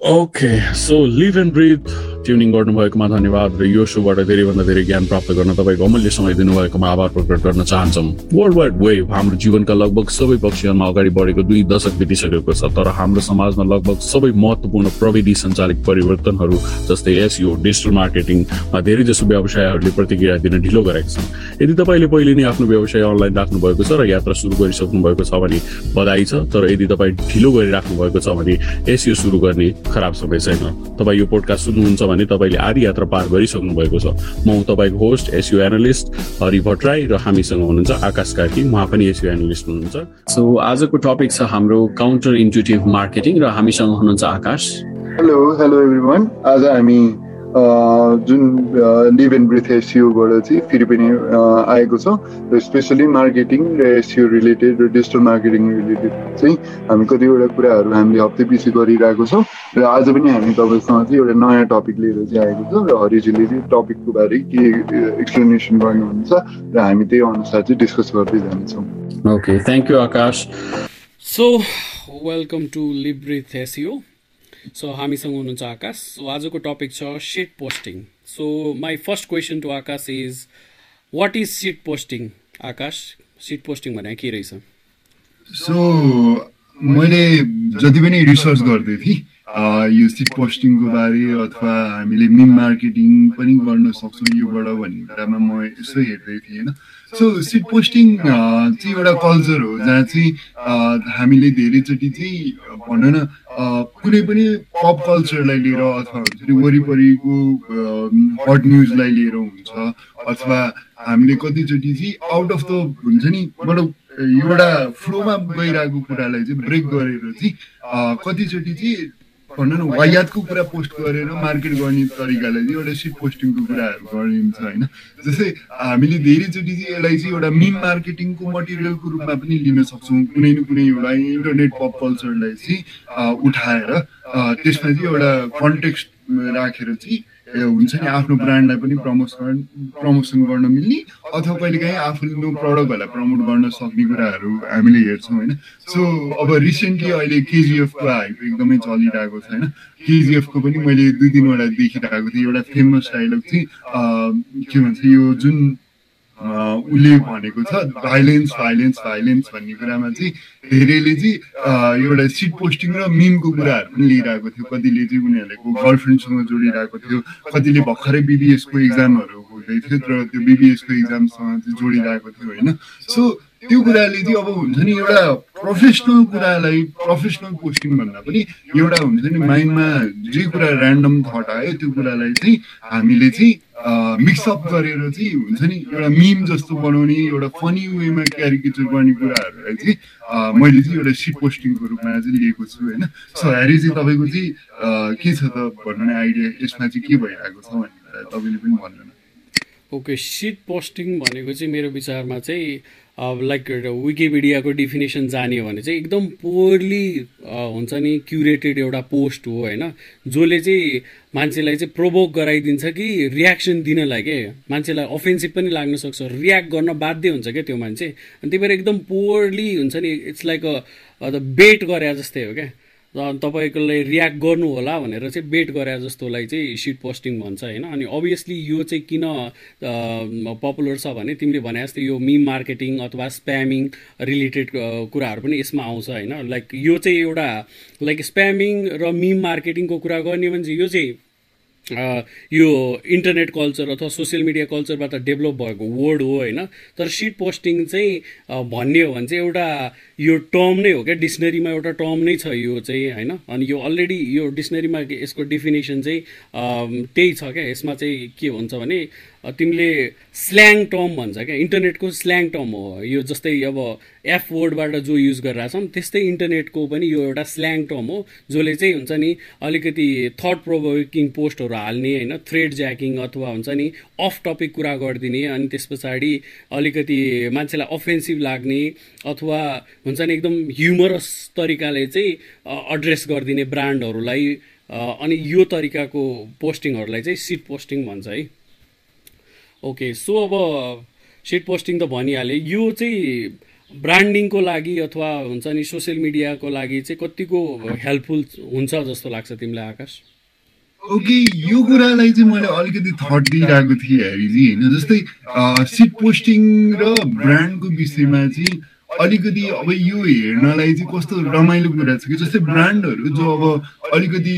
Okay so live and breathe tuning गर्नुभएकोमा धन्यवाद र यो सोबाट धेरैभन्दा धेरै ज्ञान प्राप्त गर्न तपाईँको अमूल्य समय दिनुभएकोमा आभार प्रकट गर्न चाहन्छौँ। वर्ल्ड वाइड वेभ हाम्रो जीवनका लगभग सबै पक्षहरूमा अगाडि बढेको दुई दशक बितिसकेको छ तर हाम्रो समाजमा लगभग सबै महत्त्वपूर्ण प्रविधि सञ्चालित परिवर्तनहरू जस्तै एसयो डिजिटल मार्केटिङमा धेरै जसो व्यवसायहरूले प्रतिक्रिया दिन ढिलो गरेका छन्। यदि तपाईँले पहिले नै आफ्नो व्यवसाय अनलाइन राख्नु भएको छ र यात्रा सुरु गरिसक्नु भएको छ भने बधाई छ तर यदि तपाईँ ढिलो गरिराख्नु भएको छ भने एसयो सुरु गर्ने खराब समय छैन। तपाईँ यो पोडकास्ट सुन्नुहुन्छ भने तपाईँले आधी यात्रा पार गरिसक्नु भएको छ। म तपाईँको host SEO analyst Hari Bhattarai र हामीसँग हुनुहुन्छ आकाश कार्की। उहाँ पनि एसयु एनालिस्ट हुनुहुन्छ। सो आजको टपिक छ हाम्रो काउन्टर इन्टुटिभ मार्केटिङ र हामीसँग हुनुहुन्छ आकाश। हेलो हेलो एभ्री आज हामी जुन लिभ एन्ड ब्रिथ एसियोबाट चाहिँ फेरि पनि आएको छ। र स्पेसली मार्केटिङ र एसियो रिलेटेड र डिजिटल मार्केटिङ रिलेटेड चाहिँ हामी कतिवटा कुराहरू हामीले हप्ते पछि गरिरहेको छौँ। र आज पनि हामी तपाईँसँग चाहिँ एउटा नयाँ टपिक लिएर चाहिँ आएको छ र हरिजीले चाहिँ टपिकको बारे के एक्सप्लेनेसन गर्नुहुन्छ र हामी त्यही अनुसार चाहिँ डिस्कस गर्दै जानेछौँ। Okay thank you Akash so welcome to live breathe SEO so हामीसँग हुनुहुन्छ आकाश। सो आजको टपिक छ shit posting so my first question to Akash is what is shit posting Akash shit posting भनेर के रहेछ? सो मैले जति पनि रिसर्च गर्दै थिएँ यो सिट पोस्टिङको बारे अथवा हामीले मिम मार्केटिङ पनि गर्न सक्छौँ योबाट भन्ने कुरामा म यसो हेर्दै थिएँ होइन? सो सिट पोस्टिङ चाहिँ एउटा कल्चर हो जहाँ चाहिँ हामीले धेरैचोटि चाहिँ भनौँ न कुनै पनि पप कल्चरलाई लिएर अथवा हुन्छ नि वरिपरिको हट न्युजलाई लिएर हुन्छ अथवा हामीले कतिचोटि चाहिँ आउट अफ द हुन्छ नि मतलब एउटा फ्लोमा गइरहेको कुरालाई चाहिँ ब्रेक गरेर चाहिँ कतिचोटि चाहिँ भनौँ न वायातको कुरा पोस्ट गरेर मार्केट गर्ने तरिकालाई चाहिँ एउटा सिट पोस्टिङको कुराहरू गरिन्छ होइन। जस्तै हामीले धेरैचोटि चाहिँ यसलाई चाहिँ एउटा मिम मार्केटिङको मटेरियलको रूपमा पनि लिन सक्छौँ। कुनै न कुनै एउटा इन्टरनेट पप कल्चरलाई चाहिँ उठाएर त्यसमा चाहिँ एउटा कन्टेक्स्ट राखेर चाहिँ हुन्छ नि आफ्नो ब्रान्डलाई पनि प्रमोसन प्रमोसन गर्न मिल्ने अथवा कहिलेकाहीँ आफ्नो प्रडक्टहरूलाई प्रमोट गर्न सक्ने कुराहरू हामीले हेर्छौँ होइन? सो अब रिसेन्टली अहिले केजिएफको हाइप एकदमै चलिरहेको छ होइन? केजिएफको पनि मैले दुई तिनवटा देखिरहेको थिएँ एउटा फेमस डाइलग चाहिँ के भन्छ यो जुन उसले भनेको छ भाइलेन्स भाइलेन्स भाइलेन्स भन्ने कुरामा चाहिँ धेरैले चाहिँ एउटा सिट पोस्टिङ र मिमको कुराहरू पनि लिइरहेको थियो। कतिले चाहिँ उनीहरूको गर्लफ्रेन्डसँग जोडिरहेको थियो कतिले भर्खरै बिबिएसको इक्जामहरू हुँदै थियो तर त्यो बिबिएसको इक्जामसँग चाहिँ जोडिरहेको थियो होइन? सो त्यो कुराले चाहिँ अब हुन्छ नि एउटा प्रोफेसनल कुरालाई प्रोफेसनल पोस्टिङ भन्दा पनि एउटा हुन्छ नि माइन्डमा जे कुरा ऱ्यान्डम थट आयो त्यो कुरालाई चाहिँ हामीले चाहिँ मिक्सअप गरेर चाहिँ हुन्छ नि एउटा मिम जस्तो बनाउने एउटा फनी वेमा क्यारिकेचर गर्ने कुराहरूलाई चाहिँ मैले चाहिँ एउटा सिट पोस्टिङको रूपमा चाहिँ लिएको छु होइन? सो ह्यारी चाहिँ तपाईँको चाहिँ के छ त भन्नु आइडिया? यसमा चाहिँ के भइरहेको छ भन्ने कुरा तपाईँले पनि भन्नु ओके सिट पोस्टिङ भनेको चाहिँ मेरो विचारमा चाहिँ लाइक विकिपिडियाको डिफिनेसन जाने हो भने चाहिँ एकदम पोरली हुन्छ नि क्युरेटेड एउटा पोस्ट हो होइन? जसले चाहिँ मान्छेलाई चाहिँ प्रोभोक गराइदिन्छ कि रियाक्सन दिनलाई के? मान्छेलाई अफेन्सिभ पनि लाग्न सक्छ रियाक्ट गर्न बाध्य हुन्छ क्या त्यो मान्छे? अनि त्यही भएर एकदम पोरली हुन्छ नि इट्स लाइक अ बेट गरे जस्तै हो क्या? तपाईँकोलाई रियाक्ट गर्नु होला भनेर चाहिँ बेट गरे जस्तोलाई चाहिँ सिट पोस्टिङ भन्छ होइन। अनि अभियसली यो चाहिँ किन पपुलर छ भने तिमीले भने जस्तै यो मिम मार्केटिङ अथवा स्प्यामिङ रिलेटेड कुराहरू पनि यसमा आउँछ होइन। लाइक यो चाहिँ एउटा लाइक स्प्यामिङ र मिम मार्केटिङको कुरा गर्ने भने चाहिँ यो चाहिँ यो इन्टरनेट कल्चर अथवा सोसियल मिडिया कल्चरबाट डेभलप भएको वर्ड हो होइन? तर सिट पोस्टिङ चाहिँ भन्ने हो भने चाहिँ एउटा यो टर्म नै हो क्या? डिक्सनरीमा एउटा टर्म नै छ यो चाहिँ होइन? अनि यो अलरेडी यो डिक्सनरीमा यसको डेफिनेसन चाहिँ त्यही छ क्या? यसमा चाहिँ के हुन्छ भने तिमीले स्ल्याङ टर्म भन्छ क्या। इन्टरनेटको स्ल्याङ टर्म हो। यो जस्तै अब एफ वर्डबाट जो युज गरिरहेछौँ त्यस्तै इन्टरनेटको पनि यो एउटा स्ल्याङ टर्म हो जसले चाहिँ हुन्छ नि अलिकति थट प्रोभोकिङ पोस्टहरू हाल्ने होइन थ्रेड ज्याकिङ अथवा हुन्छ नि अफ टपिक कुरा गरिदिने अनि त्यस पछाडि अलिकति मान्छेलाई अफेन्सिभ लाग्ने अथवा हुन्छ नि एकदम ह्युमरस तरिकाले चाहिँ एड्रेस गरिदिने ब्रान्डहरूलाई अनि यो तरिकाको पोस्टिङहरूलाई चाहिँ सिट पोस्टिङ भन्छ है। ओके सो अब सिट पोस्टिङ त भनिहालेँ। यो चाहिँ ब्रान्डिङको लागि अथवा हुन्छ नि सोसियल मिडियाको लागि चाहिँ कतिको हेल्पफुल हुन्छ जस्तो लाग्छ तिमीलाई आकाश? ओके यो कुरालाई चाहिँ मैले अलिकति थट दिइरहेको थिएँ हेरी होइन? जस्तै सिट पोस्टिङ र ब्रान्डको विषयमा चाहिँ अलिकति अब यो हेर्नलाई चाहिँ कस्तो रमाइलो कुरा छ कि जस्तै ब्रान्डहरू जो अब अलिकति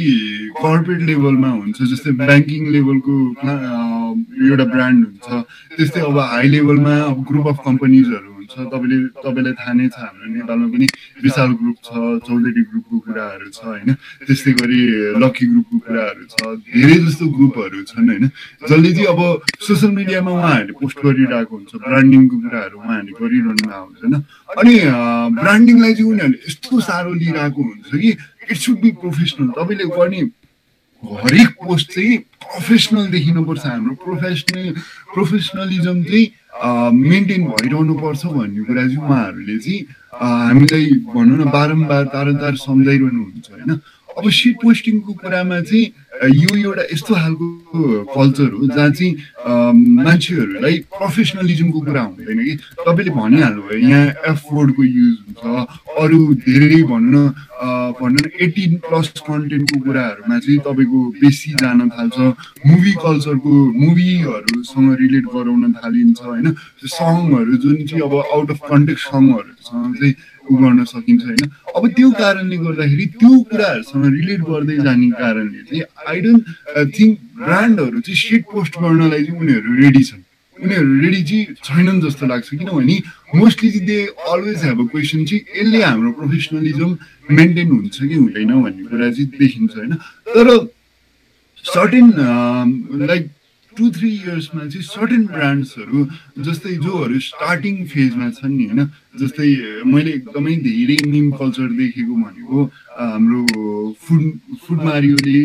कर्पोरेट लेभलमा हुन्छ जस्तै ब्याङ्किङ लेभलको एउटा ब्रान्ड हुन्छ। त्यस्तै अब हाई लेभलमा अब ग्रुप अफ कम्पनीजहरू छ तपाईँले तपाईँलाई थाहा नै छ हाम्रो नेपालमा पनि विशाल ग्रुप छ चौधरी ग्रुपको कुराहरू छ होइन? त्यस्तै गरी लक्की ग्रुपको कुराहरू छ धेरै जस्तो ग्रुपहरू छन् होइन? जसले चाहिँ अब सोसियल मिडियामा उहाँहरूले पोस्ट गरिरहेको हुन्छ ब्रान्डिङको कुराहरू उहाँहरूले गरिरहनु भएको हुन्छ होइन अनि ब्रान्डिङलाई चाहिँ उनीहरूले यस्तो साह्रो लिइरहेको हुन्छ कि इट सुड बी प्रोफेसनल तपाईँले गर्ने हरेक पोस्ट चाहिँ प्रोफेसनल देखिनुपर्छ हाम्रो प्रोफेसनल प्रोफेसनलिजम चाहिँ मेन्टेन भइरहनु पर्छ भन्ने कुरा चाहिँ उहाँहरूले चाहिँ हामीलाई भनौँ न बारम्बार तारन्तार सम्झाइरहनुहुन्छ होइन? अब सिट पोस्टिङको कुरामा चाहिँ यो एउटा यस्तो खालको कल्चर हो जहाँ चाहिँ मान्छेहरूलाई प्रोफेसनलिजमको कुरा हुँदैन कि। तपाईँले भनिहाल्नु भयो यहाँ एफोर्डको युज हुन्छ अरू धेरै भनौँ न भनौँ न एटिन प्लस कन्टेन्टको कुराहरूमा चाहिँ तपाईँको बेसी जान थाल्छ मुभी कल्चरको मुभीहरूसँग रिलेट गराउन थालिन्छ होइन। सङहरू जुन चाहिँ अब आउट अफ कन्टेक्ट सङहरूसँग चाहिँ उ गर्न सकिन्छ होइन? अब त्यो कारणले गर्दाखेरि त्यो कुराहरूसँग रिलेट गर्दै जाने कारणले चाहिँ आई डोन्ट थिङ्क ब्रान्डहरू चाहिँ सिट पोस्ट गर्नलाई चाहिँ उनीहरू रेडी छन्। उनीहरू रेडी चाहिँ छैनन् जस्तो लाग्छ। किनभने मोस्टली चाहिँ they always have a question चाहिँ यसले हाम्रो प्रोफेसनलिजम मेन्टेन हुन्छ कि हुँदैन भन्ने कुरा चाहिँ देखिन्छ होइन? तर सर्टेन लाइक टु थ्री इयर्समा चाहिँ सर्टेन ब्रान्ड्सहरू जस्तै जोहरू स्टार्टिङ फेजमा छन् नि होइन जस्तै मैले एकदमै धेरै निम कल्चर देखेको भनेको हाम्रो फुड फुड मारियोले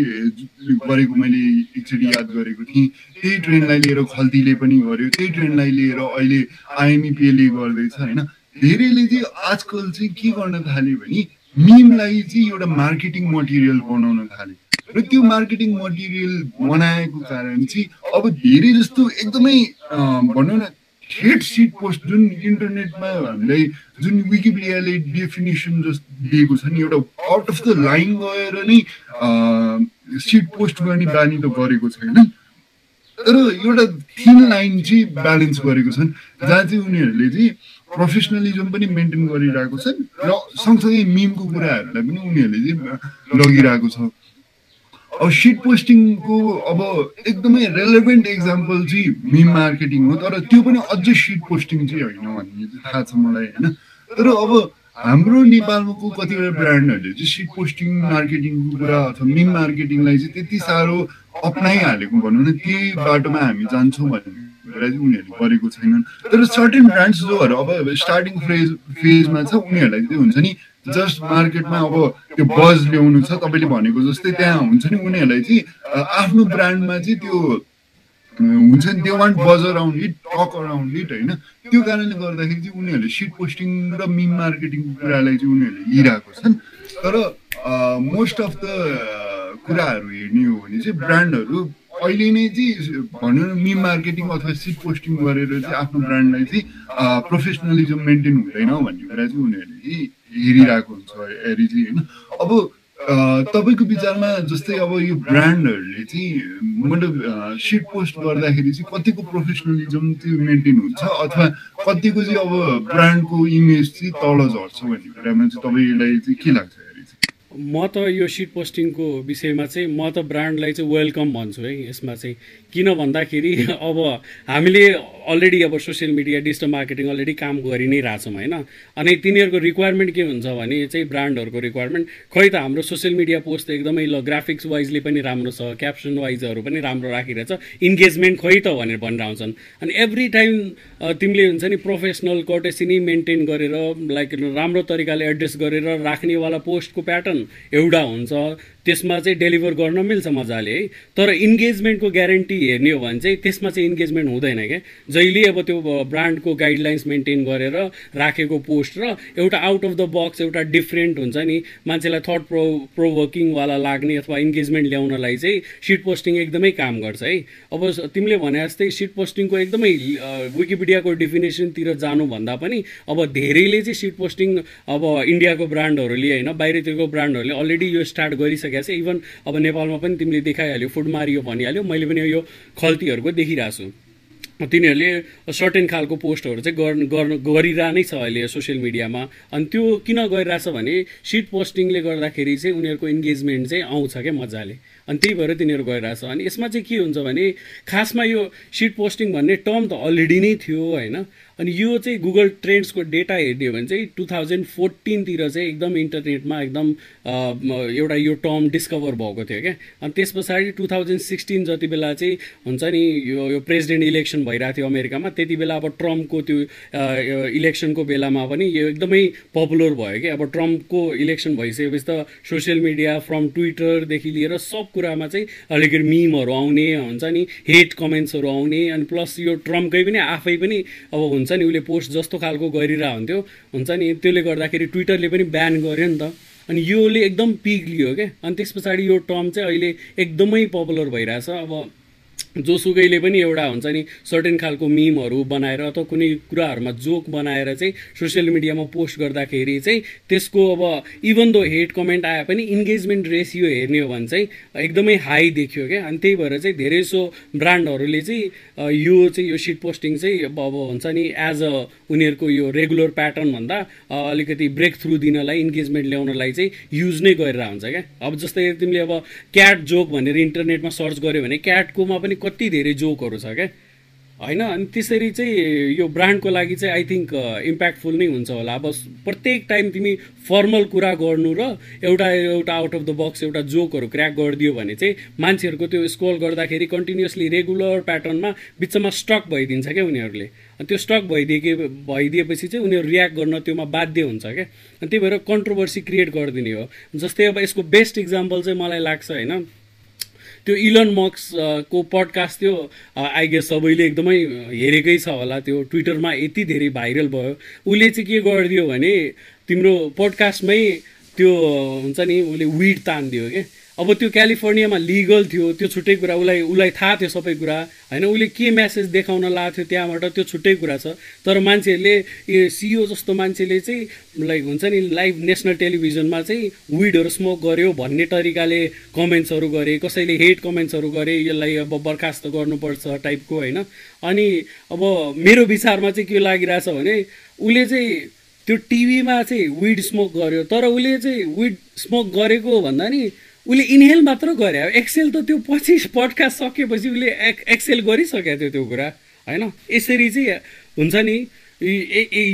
गरेको मैले एकचोटि याद गरेको थिएँ। त्यही ट्रेन्डलाई लिएर खल्तीले पनि गर्यो त्यही ट्रेन्डलाई लिएर अहिले आइएमइपिएले गर्दैछ होइन। धेरैले चाहिँ आजकल चाहिँ के गर्न थाल्यो भने मिमलाई चाहिँ एउटा मार्केटिङ मटेरियल बनाउन थाल्यो र त्यो मार्केटिङ मटेरियल बनाएको कारण चाहिँ अब धेरै जस्तो एकदमै भनौँ न हेड सिट पोस्ट जुन इन्टरनेटमा हामीलाई जुन विकिपिडियाले डेफिनेसन जस्तो दिएको छ नि एउटा आउट अफ द लाइन गएर नै सिट पोस्ट गर्ने बानी त गरेको छैन। तर एउटा थिन लाइन चाहिँ ब्यालेन्स गरेको छन् जहाँ चाहिँ उनीहरूले चाहिँ प्रोफेसनलिजम पनि मेन्टेन गरिरहेको छन् र सँगसँगै मिमको कुराहरूलाई पनि उनीहरूले चाहिँ लगिरहेको छ। अब सिट पोस्टिङको अब एकदमै रेलेभेन्ट इक्जाम्पल चाहिँ मिम मार्केटिङ हो तर त्यो पनि अझै सिट पोस्टिङ चाहिँ होइन भन्ने थाहा छ मलाई होइन? तर अब हाम्रो नेपालको कतिवटा ब्रान्डहरूले चाहिँ सिट पोस्टिङ मार्केटिङको कुरा अथवा मिम मार्केटिङलाई चाहिँ त्यति साह्रो अप्नाइहालेको भनौँ न त्यही बाटोमा हामी जान्छौँ भन्ने कुरा चाहिँ उनीहरूले गरेको छैनन्। तर सर्टेन ब्रान्ड्स जोहरू अब स्टार्टिङ फेज फेजमा छ उनीहरूलाई चाहिँ हुन्छ नि जस्ट मार्केटमा अब त्यो बज ल्याउनु छ तपाईँले भनेको जस्तै त्यहाँ हुन्छ नि उनीहरूलाई चाहिँ आफ्नो ब्रान्डमा चाहिँ त्यो हुन्छ नि त्यो one buzz around it talk around it होइन। त्यो कारणले गर्दाखेरि चाहिँ उनीहरूले सिट पोस्टिङ र मिम मार्केटिङको कुरालाई चाहिँ उनीहरूले लिइरहेको छन्। तर मोस्ट अफ द कुराहरू हेर्ने हो भने चाहिँ ब्रान्डहरू अहिले नै चाहिँ भनौँ न मिम मार्केटिङ अथवा सिट पोस्टिङ गरेर चाहिँ आफ्नो ब्रान्डलाई चाहिँ प्रोफेसनलिजम मेन्टेन हुँदैन भन्ने कुरा चाहिँ उनीहरूले चाहिँ हेरिरहेको हुन्छ चाहिँ होइन। अब तपाईँको विचारमा जस्तै अब यो ब्रान्डहरूले चाहिँ मतलब सिट पोस्ट गर्दाखेरि चाहिँ कतिको प्रोफेसनलिजम चाहिँ मेन्टेन हुन्छ अथवा कतिको चाहिँ अब ब्रान्डको इमेज चाहिँ तल झर्छ भन्ने कुरामा चाहिँ तपाईँलाई चाहिँ के लाग्छ म त यो सिट पोस्टिङको विषयमा चाहिँ म त ब्रान्डलाई चाहिँ वेलकम भन्छु है यसमा चाहिँ। किन भन्दाखेरि अब हामीले अलरेडी अब social media digital marketing already काम गरि नै रहेछौँ होइन? अनि तिनीहरूको रिक्वायरमेन्ट के हुन्छ भने चाहिँ ब्रान्डहरूको रिक्वायरमेन्ट खै त हाम्रो सोसियल मिडिया पोस्ट एकदमै ल ग्राफिक्स वाइजले पनि राम्रो छ क्याप्सन वाइजहरू पनि राम्रो राखिरहेछ इन्गेजमेन्ट खै त भनेर भनेर आउँछन् अनि एभ्री टाइम तिमीले हुन्छ नि प्रोफेसनल कर्टेसी नै मेन्टेन गरेर लाइक राम्रो तरिकाले एड्रेस गरेर राख्नेवाला पोस्टको प्याटर्न एउटा हुन्छ। त्यसमा चाहिँ डेलिभर गर्न मिल्छ मजाले है। तर इन्गेजमेन्टको ग्यारेन्टी हेर्ने हो भने चाहिँ त्यसमा चाहिँ इन्गेजमेन्ट हुँदैन क्या। जहिले अब त्यो ब्रान्डको गाइडलाइन्स मेन्टेन गरेर राखेको पोस्ट र एउटा आउट अफ द बक्स एउटा डिफ्रेन्ट हुन्छ नि मान्छेलाई थट प्रो प्रोभोकिङवाला लाग्ने अथवा इन्गेजमेन्ट ल्याउनलाई चाहिँ सिट पोस्टिङ एकदमै काम गर्छ है। अब तिमीले भने जस्तै सिट पोस्टिङको एकदमै विकिपिडियाको डिफिनेसनतिर जानुभन्दा पनि अब धेरैले चाहिँ सिट पोस्टिङ अब इन्डियाको ब्रान्डहरूले होइन बाहिरतिरको ब्रान्डहरूले अलरेडी यो स्टार्ट गरिसकेको छ। इभन अब नेपालमा पनि तिमीले देखाइहाल्यो फुड मारियो भनिहाल्यो। मैले पनि यो खल्तीहरूको देखिरहेको छु। तिनीहरूले सर्टेन खालको पोस्टहरू चाहिँ गर्न गरिरह नै छ अहिले सोसियल मिडियामा अनि त्यो किन गरिरहेछ भने सिट पोस्टिङले गर्दाखेरि चाहिँ उनीहरूको इन्गेजमेन्ट चाहिँ आउँछ क्या मजाले। अनि त्यही भएर तिनीहरू गइरहेछ अनि यसमा चाहिँ के हुन्छ भने खासमा यो सिट पोस्टिङ भन्ने टर्म त अलरेडी नै थियो होइन? अनि यो चाहिँ गुगल ट्रेन्ड्सको डेटा हेर्ने हो भने चाहिँ टु थाउजन्ड फोर्टिनतिर चाहिँ एकदम इन्टरनेटमा एकदम एउटा यो टर्म डिस्कभर भएको थियो क्या। अनि त्यस पछाडि टु थाउजन्ड सिक्सटिन जति बेला चाहिँ हुन्छ नि यो यो प्रेसिडेन्ट इलेक्सन भइरहेको थियो अमेरिकामा त्यति बेला अब ट्रम्पको त्यो इलेक्सनको बेलामा पनि यो एकदमै पपुलर भयो क्या। अब ट्रम्पको इलेक्सन भइसकेपछि त सोसियल मिडिया फ्रम ट्विटरदेखि लिएर सब कुरामा चाहिँ अलिकति मिमहरू आउने हुन्छ नि हेट कमेन्ट्सहरू आउने अनि प्लस यो ट्रम्पकै पनि आफै पनि अब हुन्छ नि उसले पोस्ट जस्तो खालको गरिरहेको हुन्थ्यो। हुन्छ नि त्यसले गर्दाखेरि ट्विटरले पनि ब्यान गर्यो नि त। अनि योले एकदम पिक लियो क्या अनि त्यस पछाडि यो टर्म चाहिँ अहिले एकदमै पपुलर भइरहेछ। अब जोसुकैले पनि एउटा हुन्छ नि सर्टेन खालको मिमहरू बनाएर अथवा कुनै कुराहरूमा जोक बनाएर चाहिँ सोसियल मिडियामा पोस्ट गर्दाखेरि चाहिँ त्यसको अब इभन दो हेट कमेन्ट आए पनि इन्गेजमेन्ट रेसियो हेर्ने हो भने चाहिँ एकदमै हाई देखियो क्या। अनि त्यही भएर चाहिँ धेरै सो ब्रान्डहरूले चाहिँ यो चाहिँ यो सिट पोस्टिङ चाहिँ अब हुन्छ नि एज अ उनीहरूको यो रेगुलर प्याटर्न भन्दा अलिकति ब्रेक थ्रु दिनलाई इन्गेजमेन्ट ल्याउनलाई चाहिँ युज नै गरेर हुन्छ क्या। अब जस्तै तिमीले अब क्याट जोक भनेर इन्टरनेटमा सर्च गऱ्यो भने क्याटकोमा पनि कति धेरै जोकहरू छ क्या? होइन? अनि त्यसरी चाहिँ यो ब्रान्डको लागि चाहिँ आई थिङ्क इम्प्याक्टफुल नै हुन्छ होला। अब प्रत्येक टाइम तिमी फर्मल कुरा गर्नु र एउटा एउटा आउट अफ द बक्स एउटा जोकहरू क्र्याक गरिदियो भने चाहिँ मान्छेहरूको त्यो स्क्रोल गर्दाखेरि कन्टिन्युसली रेगुलर प्याटर्नमा बिचमा स्टक भइदिन्छ क्या उनीहरूले? अनि त्यो स्टक भइदिए भइदिएपछि चाहिँ उनीहरू रियाक्ट गर्न त्योमा बाध्य हुन्छ क्या? अनि त्यही भएर कन्ट्रोभर्सी क्रिएट गरिदिने हो। जस्तै अब यसको बेस्ट इक्जाम्पल चाहिँ मलाई लाग्छ होइन? त्यो इलन मक्सको पडकास्ट थियो आई गेस सबैले एकदमै हेरेकै छ होला त्यो ट्विटरमा यति धेरै भाइरल भयो। उसले चाहिँ के गरिदियो भने तिम्रो पडकास्टमै त्यो हुन्छ नि उसले विड तानिदियो क्या अब त्यो क्यालिफोर्नियामा लिगल थियो त्यो छुट्टै कुरा उसलाई उसलाई थाहा थियो सबै कुरा। होइन उसले के म्यासेज देखाउन लाएको थियो त्यहाँबाट त्यो छुट्टै कुरा छ। तर मान्छेहरूले सिओ जस्तो मान्छेले चाहिँ लाइक हुन्छ नि लाइभ नेसनल टेलिभिजनमा चाहिँ विडहरू स्मोक गर्यो भन्ने तरिकाले कमेन्ट्सहरू गरे कसैले हेट कमेन्ट्सहरू गरे यसलाई अब बर्खास्त गर्नुपर्छ टाइपको होइन। अनि अब मेरो विचारमा चाहिँ के लागिरहेछ भने उसले चाहिँ त्यो टिभीमा चाहिँ विड स्मोक गर्यो। तर उसले चाहिँ विड स्मोक गरेको भन्दा नि उसले इनहेल मात्र गरे। एक्सेल त त्यो पछि पडकास्ट सकेपछि उसले एक एक्सेल गरिसकेको थियो त्यो कुरा होइन? यसरी चाहिँ हुन्छ नि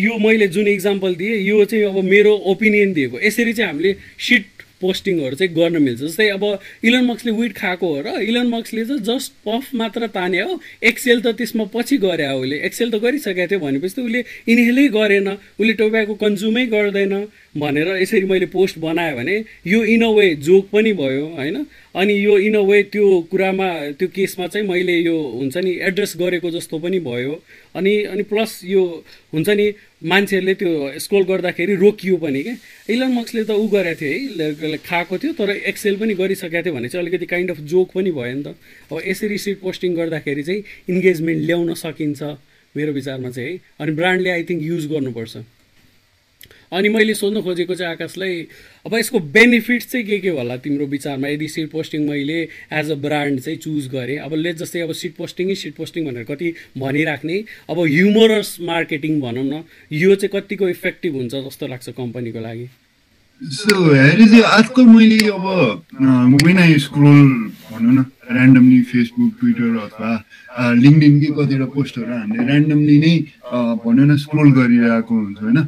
यो मैले जुन इक्जाम्पल दिएँ यो चाहिँ अब मेरो ओपिनियन दिएको। यसरी चाहिँ हामीले सिट पोस्टिङहरू चाहिँ गर्न मिल्छ। जस्तै अब इलन मक्सले विट खाएको हो र इलन मक्सले चाहिँ जस्ट पफ मात्र ताने हो। एक्सेल त त्यसमा पछि गरे हो उसले। एक्सेल त गरिसकेको थियो भनेपछि त उसले इनहेलै गरेन। उसले टोब्याको कन्ज्युमै गर्दैन। भनेर यसरी मैले पोस्ट बनाएँ भने यो इन अ वे जोक पनि भयो होइन? अनि यो इन अ वे त्यो कुरामा त्यो केसमा चाहिँ मैले यो हुन्छ नि एड्रेस गरेको जस्तो पनि भयो। अनि अनि प्लस यो हुन्छ नि मान्छेहरूले त्यो स्क्रोल गर्दाखेरि रोकियो पनि क्या? इलन मक्सले त ऊ गरेको थियो है खाएको थियो तर एक्सेल पनि गरिसकेको थियो भने चाहिँ अलिकति काइन्ड अफ जोक पनि भयो नि त। अब यसरी सिट पोस्टिङ गर्दाखेरि चाहिँ इन्गेजमेन्ट ल्याउन सकिन्छ मेरो विचारमा चाहिँ है। अनि ब्रान्डले आई थिङ्क युज गर्नुपर्छ। अनि मैले सोध्न खोजेको चाहिँ आकाशलाई अब यसको बेनिफिट्स चाहिँ के के होला तिम्रो विचारमा? यदि सिट पोस्टिङ मैले एज अ ब्रान्ड चाहिँ चुज गरेँ अब लेट जस्तै अब सिट पोस्टिङै सिट पोस्टिङ भनेर कति भनिराख्ने अब ह्युमरस मार्केटिङ भनौँ न यो चाहिँ कतिको इफेक्टिभ हुन्छ जस्तो लाग्छ कम्पनीको लागि? सो हेरी चाहिँ आजकल मैले अब वेन आई स्क्रोल भनौँ न ऱ्यान्डमली फेसबुक ट्विटर अथवा लिङ्कडिनकै कतिवटा पोस्टहरू हामीले ऱ्यान्डमली नै भनौँ न स्क्रोल गरिरहेको हुन्छ होइन?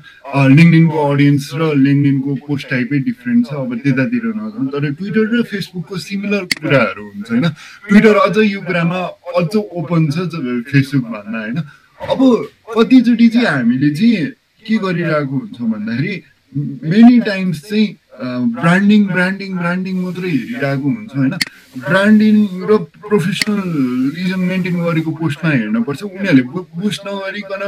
लिङ्कडिनको अडियन्स र लिङ्कडिनको पोस्ट टाइपै डिफ्रेन्ट छ अब त्यतातिर नजाउँ तर ट्विटर र फेसबुकको सिमिलर कुराहरू हुन्छ होइन? ट्विटर अझ यो कुरामा अझ ओपन छ फेसबुक भन्दा होइन? अब कतिचोटि चाहिँ हामीले चाहिँ के गरिरहेको हुन्छौँ भन्दाखेरि मेनी टाइम्स चाहिँ ब्रान्डिङ ब्रान्डिङ ब्रान्डिङ मात्रै हेरिरहेको हुन्छ होइन? ब्रान्डिङ र प्रोफेसनलिजम मेन्टेन गरेको पोस्टमा हेर्नुपर्छ। उनीहरूले बुस्ट नगरिकन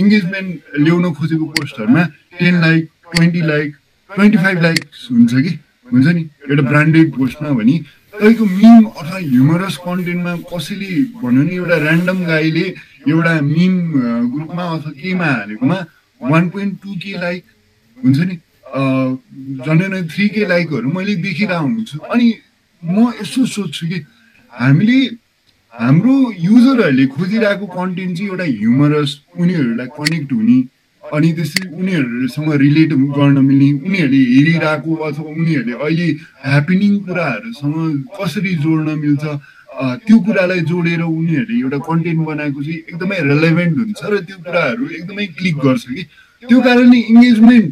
इङ्गेजमेन्ट ल्याउन खोजेको पोस्टहरूमा ten like twenty like twenty five likes हुन्छ कि? हुन्छ नि? एउटा ब्रान्डेड पोस्टमा भने तपाईँको मिम अथवा ह्युमरस कन्टेन्टमा कसैले भन्यो नि एउटा ऱ्यान्डम गाईले एउटा मिम ग्रुपमा अथवा केमा हालेकोमा वान पोइन्ट टू के लाइक हुन्छ नि? झन्डै थ्री के लाइकहरू मैले देखिरहेको हुन्छु। अनि म यसो सोध्छु कि हामीले हाम्रो युजरहरूले खोजिरहेको कन्टेन्ट चाहिँ एउटा ह्युमरस उनीहरूलाई कनेक्ट हुने अनि त्यसरी उनीहरूसँग रिलेट गर्न मिल्ने उनीहरूले हेरिरहेको अथवा उनीहरूले अहिले ह्यापनिङ कुराहरूसँग कसरी जोड्न मिल्छ त्यो कुरालाई जोडेर उनीहरूले एउटा कन्टेन्ट बनाएको चाहिँ एकदमै रेलेभेन्ट हुन्छ र त्यो कुराहरू एकदमै क्लिक गर्छ कि त्यो कारणले इङ्गेजमेन्ट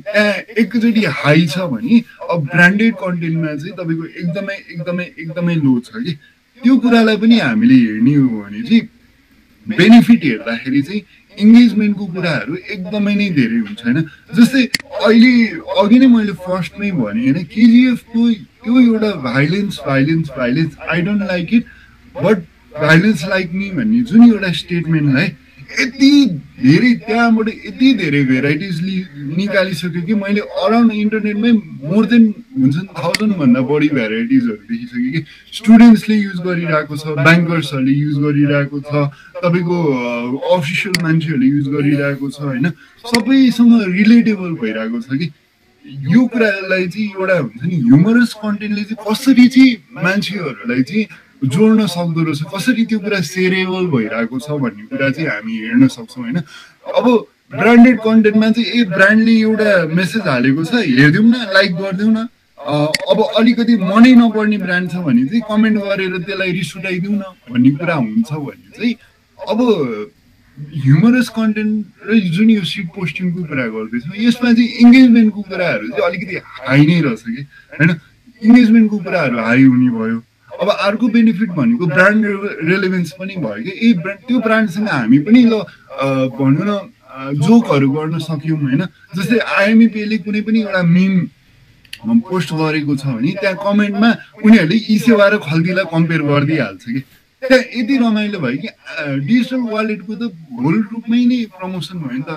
एकचोटि हाई छ भने अब ब्रान्डेड कन्टेन्टमा चाहिँ तपाईँको एकदमै एकदमै एकदमै लो छ कि। त्यो कुरालाई पनि हामीले हेर्ने हो भने चाहिँ बेनिफिट हेर्दाखेरि चाहिँ इङ्गेजमेन्टको कुराहरू एकदमै नै धेरै हुन्छ होइन? जस्तै अहिले अघि नै मैले फर्स्टमै भने होइन केजिएफको त्यो एउटा violence violence violence I don't like it but violence like me भन्ने जुन एउटा स्टेटमेन्टलाई यति धेरै त्यहाँबाट यति धेरै भेराइटिज निकालिसक्यो कि मैले अराउन्ड इन्टरनेटमै मोर देन हुन्छ नि थाउजन्डभन्दा बढी भेराइटिजहरू देखिसकेँ कि स्टुडेन्ट्सले युज गरिरहेको छ ब्याङ्कर्सहरूले युज गरिरहेको छ तपाईँको अफिसियल मान्छेहरूले युज गरिरहेको छ होइन? सबैसँग रिलेटेबल भइरहेको छ कि यो कुरालाई चाहिँ एउटा हुन्छ नि ह्युमरस कन्टेन्टले चाहिँ कसरी चाहिँ मान्छेहरूलाई चाहिँ जोड्न सक्दो रहेछ कसरी त्यो कुरा सेरेबल भइरहेको छ भन्ने कुरा चाहिँ हामी हेर्न सक्छौँ होइन? अब ब्रान्डेड कन्टेन्टमा चाहिँ ए ब्रान्डले एउटा मेसेज हालेको छ हेरिदिउँ न लाइक गरिदिउँ न। अब अलिकति मनै नपर्ने ब्रान्ड छ भने चाहिँ कमेन्ट गरेर त्यसलाई रिस उठाइदिउँ न भन्ने कुरा हुन्छ भने चाहिँ अब ह्युमरस कन्टेन्ट र जुन यो सिट पोस्टिङको कुरा गर्दैछौँ यसमा चाहिँ इङ्गेजमेन्टको कुराहरू चाहिँ अलिकति हाई नै रहेछ कि? होइन? इङ्गेजमेन्टको कुराहरू हाई हुने भयो। अब अर्को बेनिफिट भनेको ब्रान्ड रेलेभेन्स पनि भयो। कि ए ब्रान्ड त्यो ब्रान्डसँग हामी पनि ल भनौँ न जोकहरू गर्न सक्यौँ होइन? जस्तै आइएमइपीले कुनै पनि एउटा मिम पोस्ट गरेको छ भने त्यहाँ कमेन्टमा उनीहरूले ई सेवा र खल्तीलाई कम्पेयर गरिदिइहाल्छ कि। त्यहाँ यति रमाइलो भयो कि डिजिटल वालेटको त होल रूपमै नै प्रमोसन भयो नि त।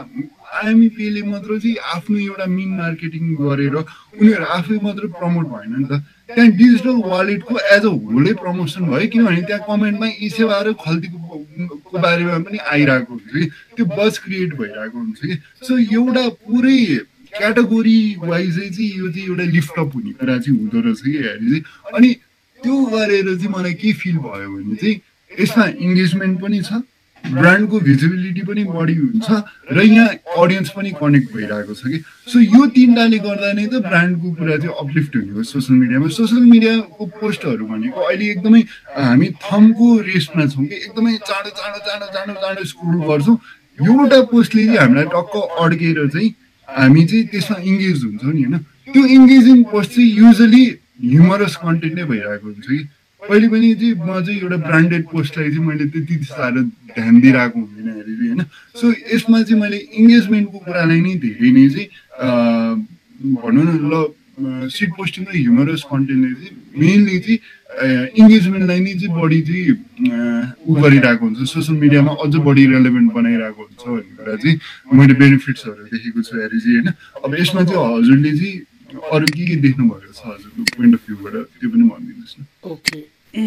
आइएमइपीले मात्र चाहिँ आफ्नो एउटा मिन मार्केटिङ गरेर उनीहरू आफै मात्र प्रमोट भएन नि त। त्यहाँ डिजिटल वालेटको एज अ होलै प्रमोसन भयो किनभने त्यहाँ कमेन्टमा ई सेवा र खल्तीको बारेमा पनि आइरहेको हुन्छ कि? त्यो बस क्रिएट भइरहेको हुन्छ कि? सो एउटा पुरै क्याटेगोरी वाइजै चाहिँ यो चाहिँ एउटा लिफ्टअप हुने कुरा चाहिँ हुँदो रहेछ कि हेरी चाहिँ। अनि त्यो गरेर चाहिँ मलाई के फिल भयो भने चाहिँ यसमा इङ्गेजमेन्ट पनि छ ब्रान्डको भिजिबिलिटी पनि बढी हुन्छ र यहाँ अडियन्स पनि कनेक्ट भइरहेको छ कि? सो यो तिनवटाले गर्दा नै त ब्रान्डको कुरा चाहिँ अपलिफ्ट हुने हो सोसियल मिडियामा सोसियल मिडियाको पोस्टहरू भनेको अहिले एकदमै हामी थमको रेसमा छौँ कि एकदमै चाँडो चाँडो चाँडो चाँडो चाँडो स्क्रोल गर्छौँ। एउटा पोस्टले चाहिँ हामीलाई टक्क अड्केर चाहिँ हामी चाहिँ त्यसमा इङ्गेज हुन्छौँ नि होइन? त्यो इङ्गेजिङ पोस्ट चाहिँ युजली ह्युमरस कन्टेन्ट नै भइरहेको हुन्छ कि। पहिले पनि चाहिँ म चाहिँ एउटा ब्रान्डेड पोस्टलाई चाहिँ मैले त्यति साह्रो ध्यान दिइरहेको हुँदैन अरे होइन? सो यसमा चाहिँ मैले इङ्गेजमेन्टको कुरालाई नै धेरै नै चाहिँ भनौँ न ल सिट पोस्टिङ र ह्युमरस कन्टेन्टले चाहिँ मेनली चाहिँ इङ्गेजमेन्टलाई नै चाहिँ बढी चाहिँ उ गरिरहेको हुन्छ। सोसियल मिडियामा अझ बढी रेलेभेन्ट बनाइरहेको हुन्छ भन्ने कुरा चाहिँ मैले बेनिफिट्सहरू देखेको छु हेरी चाहिँ होइन? अब यसमा चाहिँ हजुरले चाहिँ अरू के के देख्नु भएको छ हजुरको पोइन्ट अफ भ्यूबाट त्यो पनि भनिदिनुहोस् न। ओके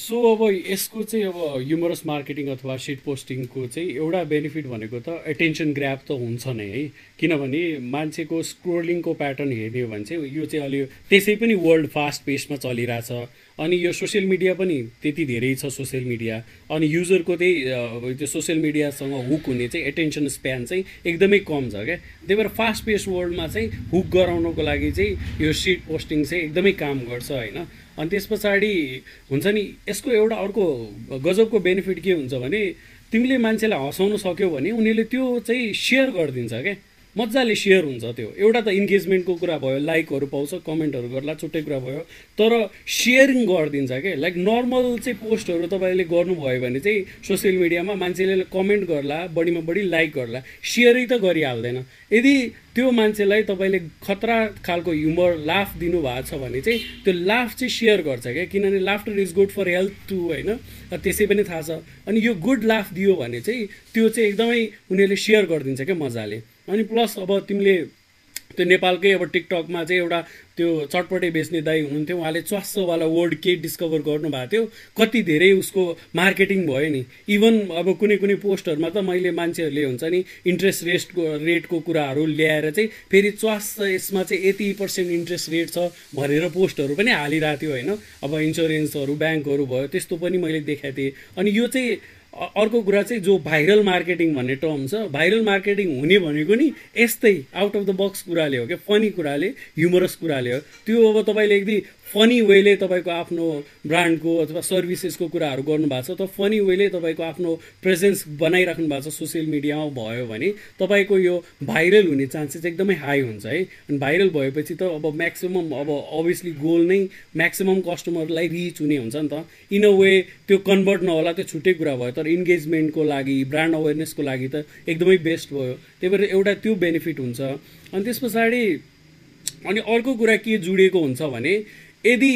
सो अब यसको चाहिँ अब ह्युमरस मार्केटिङ अथवा सिट पोस्टिङको चाहिँ एउटा बेनिफिट भनेको त एटेन्सन ग्राप त हुन्छ नै है। किनभने मान्छेको स्क्रोलिङको प्याटर्न हेर्ने हो भने चाहिँ यो चाहिँ अलि त्यसै पनि वर्ल्ड फास्ट पेसमा चलिरहेछ। अनि यो सोसियल मिडिया पनि त्यति धेरै छ सोसियल मिडिया अनि युजरको चाहिँ त्यो सोसियल मिडियासँग हुक हुने चाहिँ एटेन्सन स्प्यान चाहिँ एकदमै कम छ क्या। त्यही भएर फास्ट पेस वर्ल्डमा चाहिँ हुक गराउनको लागि चाहिँ यो सिट पोस्टिङ चाहिँ एकदमै काम गर्छ होइन। अनि त्यस पछाडि हुन्छ नि यसको एउटा अर्को गजबको बेनिफिट के हुन्छ भने तिमीले मान्छेलाई हँसाउन सक्यौ भने उनीहरूले त्यो चाहिँ सेयर गरिदिन्छ क्या। मजाले सेयर हुन्छ त्यो। एउटा त इन्गेजमेन्टको कुरा भयो लाइकहरू पाउँछ कमेन्टहरू गर्ला छुट्टै कुरा भयो। तर सेयरिङ गरिदिन्छ क्या लाइक नर्मल चाहिँ पोस्टहरू तपाईँले गर्नुभयो भने चाहिँ सोसियल मिडियामा मान्छेले कमेन्ट गर्ला बढीमा बढी लाइक गर्ला सेयरै त गरिहाल्दैन। यदि त्यो मान्छेलाई तपाईँले खतरा खालको ह्युमर लाफ दिनुभएको छ भने चाहिँ त्यो लाफ चाहिँ सेयर गर्छ क्या किनभने laughter is good for health too होइन? त्यसै पनि थाहा छ। अनि यो गुड लाफ दियो भने चाहिँ त्यो चाहिँ एकदमै उनीहरूले सेयर गरिदिन्छ क्या मजाले। अनि प्लस अब तिमीले त्यो नेपालकै अब टिकटकमा चाहिँ एउटा त्यो चटपटे बेच्ने दाई हुनुहुन्थ्यो। उहाँले च्वासोवाला वर्ड केही डिस्कभर गर्नुभएको थियो। कति धेरै उसको मार्केटिङ भयो नि। इभन अब कुनै कुनै पोस्टहरूमा त मैले मान्छेहरूले हुन्छ नि इन्ट्रेस्ट रेटको रेटको कुराहरू ल्याएर चाहिँ फेरि च्वास यसमा चाहिँ यति पर्सेन्ट इन्ट्रेस्ट रेट छ भनेर पोस्टहरू पनि हालिरहेको थियो होइन। अब इन्सुरेन्सहरू ब्याङ्कहरू भयो त्यस्तो पनि मैले देखाएको थिएँ। अनि यो चाहिँ अर्को कुरा चाहिँ जो भाइरल मार्केटिङ भन्ने टर्म छ भाइरल मार्केटिङ हुने भनेको नि यस्तै आउट अफ द बक्स कुराले हो क्या फनी कुराले ह्युमरस कुराले हो। त्यो अब तपाईँले यदि फनी वेले तपाईँको आफ्नो ब्रान्डको अथवा सर्भिसेसको कुराहरू गर्नुभएको छ त फनी वेले तपाईँको आफ्नो प्रेजेन्स बनाइराख्नु भएको छ सोसियल मिडियामा भयो भने तपाईँको यो भाइरल हुने चान्सेस एकदमै हाई हुन्छ है। अनि भाइरल भएपछि त अब म्याक्सिमम् अब अभियसली गोल नै म्याक्सिमम् कस्टमरलाई रिच हुने हुन्छ नि त। इन अ वे त्यो कन्भर्ट नहोला त्यो छुट्टै कुरा भयो तर इन्गेजमेन्टको लागि ब्रान्ड अवेरनेसको लागि त एकदमै बेस्ट भयो। त्यही भएर एउटा त्यो बेनिफिट हुन्छ। अनि त्यस पछाडि अनि अर्को कुरा के जुडिएको हुन्छ भने यदि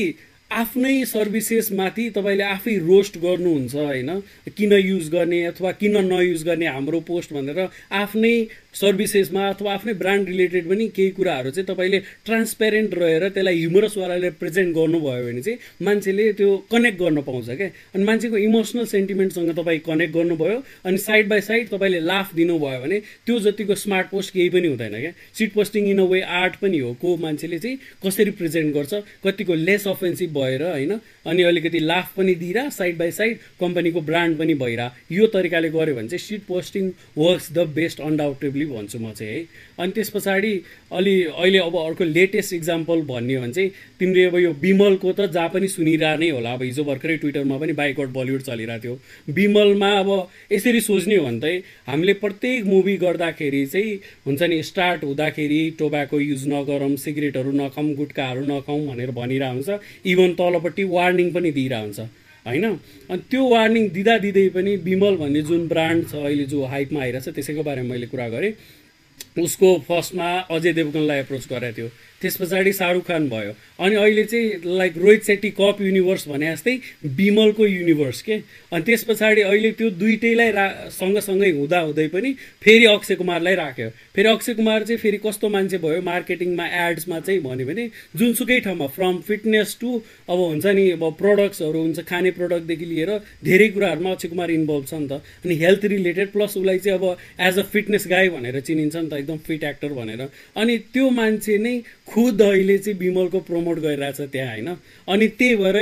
आफ्नै सर्भिसेसमाथि तपाईँले आफै रोस्ट गर्नुहुन्छ होइन किन युज गर्ने अथवा किन नयुज गर्ने हाम्रो पोस्ट भनेर आफ्नै सर्भिसेसमा अथवा आफ्नै ब्रान्ड रिलेटेड पनि केही कुराहरू चाहिँ तपाईँले ट्रान्सपेरेन्ट रहेर त्यसलाई ह्युमरसवालाले प्रेजेन्ट गर्नुभयो भने चाहिँ मान्छेले त्यो कनेक्ट गर्न पाउँछ क्या। अनि मान्छेको इमोसनल सेन्टिमेन्टसँग तपाईँ कनेक्ट गर्नुभयो अनि साइड बाई साइड तपाईँले लाफ दिनुभयो भने त्यो जतिको स्मार्ट पोस्ट केही पनि हुँदैन क्या। Shit posting in a way art पनि हो को मान्छेले चाहिँ कसरी प्रेजेन्ट गर्छ कतिको लेस अफेन्सिभ भएर होइन अनि अलिकति लाफ पनि दिइरह साइड बाई साइड कम्पनीको ब्रान्ड पनि भइरह। यो तरिकाले गऱ्यो भने चाहिँ shit posting works the best undoubtedly भन्छु म चाहिँ है। अनि त्यस पछाडि अलि अहिले अब अर्को लेटेस्ट इक्जाम्पल भन्ने हो भने चाहिँ तिमीले अब यो विमलको त जहाँ पनि सुनिरह होला। अब हिजो भर्खरै ट्विटरमा पनि बाइकआउट बलिउड चलिरहेको थियो। विमलमा अब यसरी सोच्ने हो भने चाहिँ हामीले प्रत्येक मुभी गर्दाखेरि चाहिँ हुन्छ नि स्टार्ट हुँदाखेरि टोबाको युज नगरौँ सिगरेटहरू नखाउँ गुट्काहरू नखाउँ भनेर भनिरहेको हुन्छ। इभन तलपट्टि वार्निङ पनि दिइरहेको हुन्छ। होइन? अनि त्यो वार्निङ दिँदा दिँदै पनि विमल भन्ने जुन ब्रान्ड छ अहिले जो हाइपमा आइरहेछ त्यसैको बारेमा मैले कुरा गरेँ। उसको फर्स्टमा अजय देवगनलाई एप्रोच गरेको थियो। त्यस पछाडि शाहरुख खान भयो। अनि अहिले चाहिँ like Rohit Shetty cop universe भने जस्तै विमलको युनिभर्स के? अनि त्यस पछाडि अहिले त्यो दुइटैलाई रा सँगसँगै हुँदा हुँदै पनि फेरि अक्षय कुमारलाई राख्यो। फेरि अक्षय कुमार चाहिँ फेरि कस्तो मान्छे भयो? मार्केटिङमा एड्समा चाहिँ भन्यो भने जुनसुकै ठाउँमा फ्रम फिटनेस टु अब हुन्छ नि अब प्रडक्ट्सहरू हुन्छ खाने प्रडक्टदेखि लिएर धेरै कुराहरूमा अक्षय कुमार इन्भल्भ छ नि त। अनि हेल्थ रिलेटेड प्लस उसलाई चाहिँ अब एज अ फिटनेस गाई भनेर चिनिन्छ नि त। एकदम फिट एक्टर भनेर। अनि त्यो मान्छे नै खुद अहिले चाहिँ विमलको प्रमोट गरिरहेछ त्यहाँ होइन? अनि त्यही भएर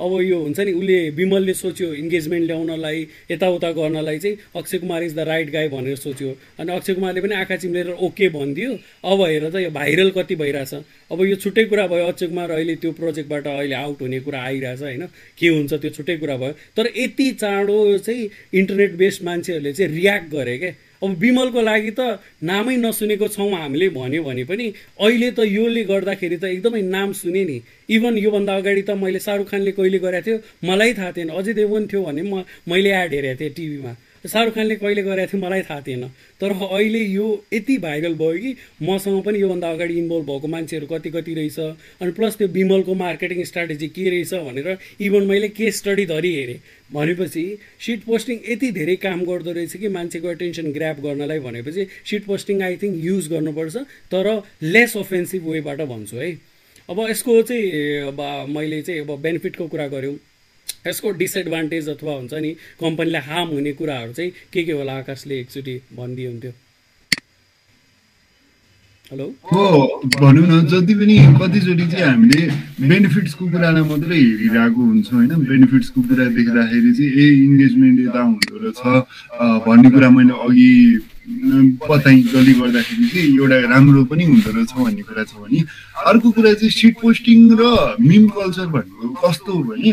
अब यो हुन्छ नि उसले विमलले सोच्यो इङ्गेजमेन्ट ल्याउनलाई यताउता गर्नलाई चाहिँ Akshay Kumar is the right guy भनेर सोच्यो। अनि अक्षय कुमारले पनि आँखा चिम्लेर ओके भनिदियो। अब हेर त यो भाइरल कति भइरहेछ। अब यो छुट्टै कुरा भयो अक्षय कुमार अहिले त्यो प्रोजेक्टबाट अहिले आउट हुने कुरा आइरहेछ होइन? के हुन्छ त्यो छुट्टै कुरा भयो। तर यति चाँडो चाहिँ इन्टरनेट बेस्ड मान्छेहरूले चाहिँ रियाक्ट गरे क्या अब विमलको लागि त नामै नसुनेको छौँ हामीले भन्यो भने पनि अहिले त योले गर्दाखेरि त एकदमै नाम सुने नि। इभन योभन्दा अगाडि त मैले शाहरुख खानले कहिले गरेको थियो मलाई थाहा थिएन। अझै देवगन थियो भने म मैले एड हेरेको थिएँ टिभीमा। शाहरुख खानले कहिले गरेको थियो मलाई थाहा थिएन। तर अहिले यो यति भाइरल भयो कि मसँग पनि योभन्दा अगाडि इन्भल्भ भएको मान्छेहरू कति कति रहेछ अनि प्लस त्यो विमलको मार्केटिङ स्ट्राटेजी के रहेछ भनेर इभन मैले केस स्टडी धरि हेरेँ। भनेपछि सिट पोस्टिङ यति धेरै काम गर्दो रहेछ कि मान्छेको एटेन्सन ग्राप गर्नलाई भनेपछि shit posting I think use गर्नुपर्छ तर लेस अफेन्सिभ वेबाट भन्छु है। अब यसको चाहिँ अब मैले चाहिँ अब बेनिफिटको कुरा गऱ्यौँ। यसको डिसएडभान्टेज अथवा हुन्छ नि कम्पनीलाई हार्म हुने कुराहरू चाहिँ के के होला आकाशले एकचोटि भनिदियो हुन्थ्यो। हेलो? हो भनौँ न जति पनि कतिचोटि चाहिँ हामीले बेनिफिट्सको कुरालाई मात्रै हेरिरहेको हुन्छ होइन? बेनिफिट्सको कुरा देख्दाखेरि चाहिँ ए इन्गेजमेन्ट यता हुँदो रहेछ भन्ने कुरा मैले अघि बताएँ जसले गर्दाखेरि चाहिँ एउटा राम्रो पनि हुँदो रहेछ भन्ने कुरा छ भने अर्को कुरा चाहिँ सिट पोस्टिङ र मिम कल्चर भनेको कस्तो हो भने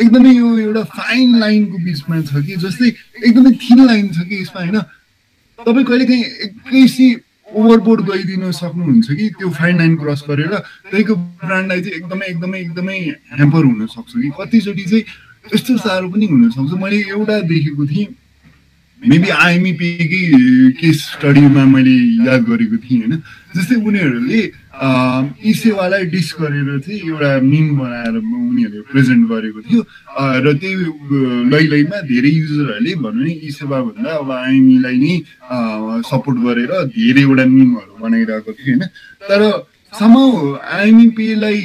एकदमै यो एउटा फाइन लाइनको बिचमा छ कि जस्तै एकदमै थिन लाइन छ कि यसमा होइन? तपाईँ कहिले काहीँ एकैसी ओभरबोर्ड गइदिन सक्नुहुन्छ कि त्यो फाइन लाइन क्रस गरेर? त्यहीको ब्रान्डलाई चाहिँ एकदमै एकदमै एकदमै ह्याम्पर हुनसक्छ कि? कतिचोटि चाहिँ त्यस्तो साह्रो पनि हुनसक्छ। मैले एउटा देखेको थिएँ मेबी आइएमइपीकै केस स्टडीमा मैले याद गरेको थिएँ होइन? जस्तै उनीहरूले ई सेवालाई डिस गरेर चाहिँ एउटा मिम बनाएर उनीहरूले प्रेजेन्ट गरेको थियो। र त्यही लैलैमा धेरै युजरहरूले भनौँ नि ई सेवाभन्दा अब आइएमईलाई नै सपोर्ट गरेर धेरैवटा मिमहरू बनाइरहेको थियो होइन? तर सम आइएमइपीलाई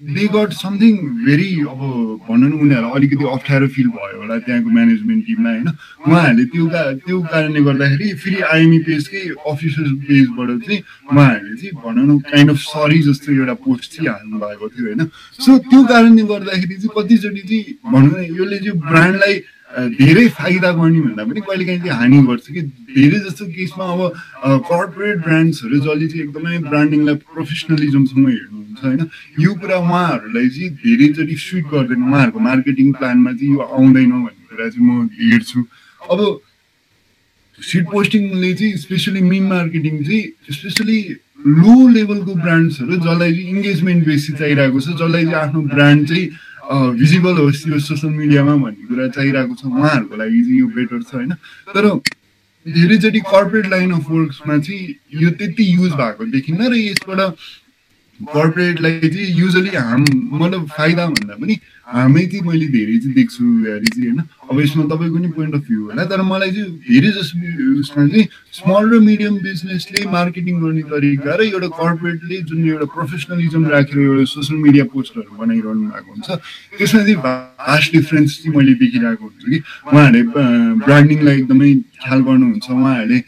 दे गट समथिङ भेरी अब भनौँ न उनीहरूलाई अलिकति अप्ठ्यारो फिल भयो होला त्यहाँको म्यानेजमेन्ट टिमलाई होइन? उहाँहरूले त्यो त्यो कारणले गर्दाखेरि फेरि आइएमई पेजकै अफिसियल पेजबाट चाहिँ उहाँहरूले चाहिँ भनौँ न काइन्ड अफ सरी जस्तो एउटा पोस्ट चाहिँ हाल्नु भएको थियो होइन? सो त्यो कारणले गर्दाखेरि चाहिँ कतिचोटि चाहिँ भनौँ न यसले चाहिँ ब्रान्डलाई धेरै फाइदा गर्ने भन्दा पनि कहिले काहीँ चाहिँ हानि गर्छ कि धेरै जस्तो केसमा अब कर्पोरेट ब्रान्ड्सहरू जसले चाहिँ एकदमै ब्रान्डिङलाई प्रोफेसनलिजमसँग हेर्नुहुन्छ होइन? यो कुरा उहाँहरूलाई चाहिँ धेरैचोटि सुट गर्दैन। उहाँहरूको मार्केटिङ प्लानमा चाहिँ यो आउँदैन भन्ने कुरा चाहिँ म हेर्छु। अब सिट पोस्टिङले चाहिँ स्पेसली मिम मार्केटिङ चाहिँ स्पेसली लो लेभलको ब्रान्ड्सहरू जसलाई चाहिँ इङ्गेजमेन्ट बेसी चाहिरहेको छ जसलाई चाहिँ आफ्नो ब्रान्ड चाहिँ भिजिबल होस् यो सोसियल मिडियामा भन्ने कुरा चाहिरहेको छ उहाँहरूको लागि चाहिँ यो बेटर छ होइन? तर धेरैचोटि कर्पोरेट लाइन अफ वर्क्समा चाहिँ यो त्यति युज भएको देखिन्न र यसबाट कर्पोरेटलाई चाहिँ युजली हाम मतलब फाइदा भन्दा पनि हामै चाहिँ मैले धेरै चाहिँ देख्छु यारी चाहिँ होइन। अब यसमा तपाईँको नि पोइन्ट अफ भ्यू होला तर मलाई चाहिँ धेरै जसो उसमा चाहिँ स्मल र मिडियम बिजनेसले मार्केटिङ गर्ने तरिका र एउटा कर्पोरेटले जुन एउटा प्रोफेसनलिजम राखेर एउटा सोसियल मिडिया पोस्टहरू बनाइरहनु भएको हुन्छ त्यसमा चाहिँ भास्ट डिफ्रेन्स चाहिँ मैले देखिरहेको हुन्छु कि। उहाँहरूले ब्रान्डिङलाई एकदमै ख्याल गर्नुहुन्छ उहाँहरूले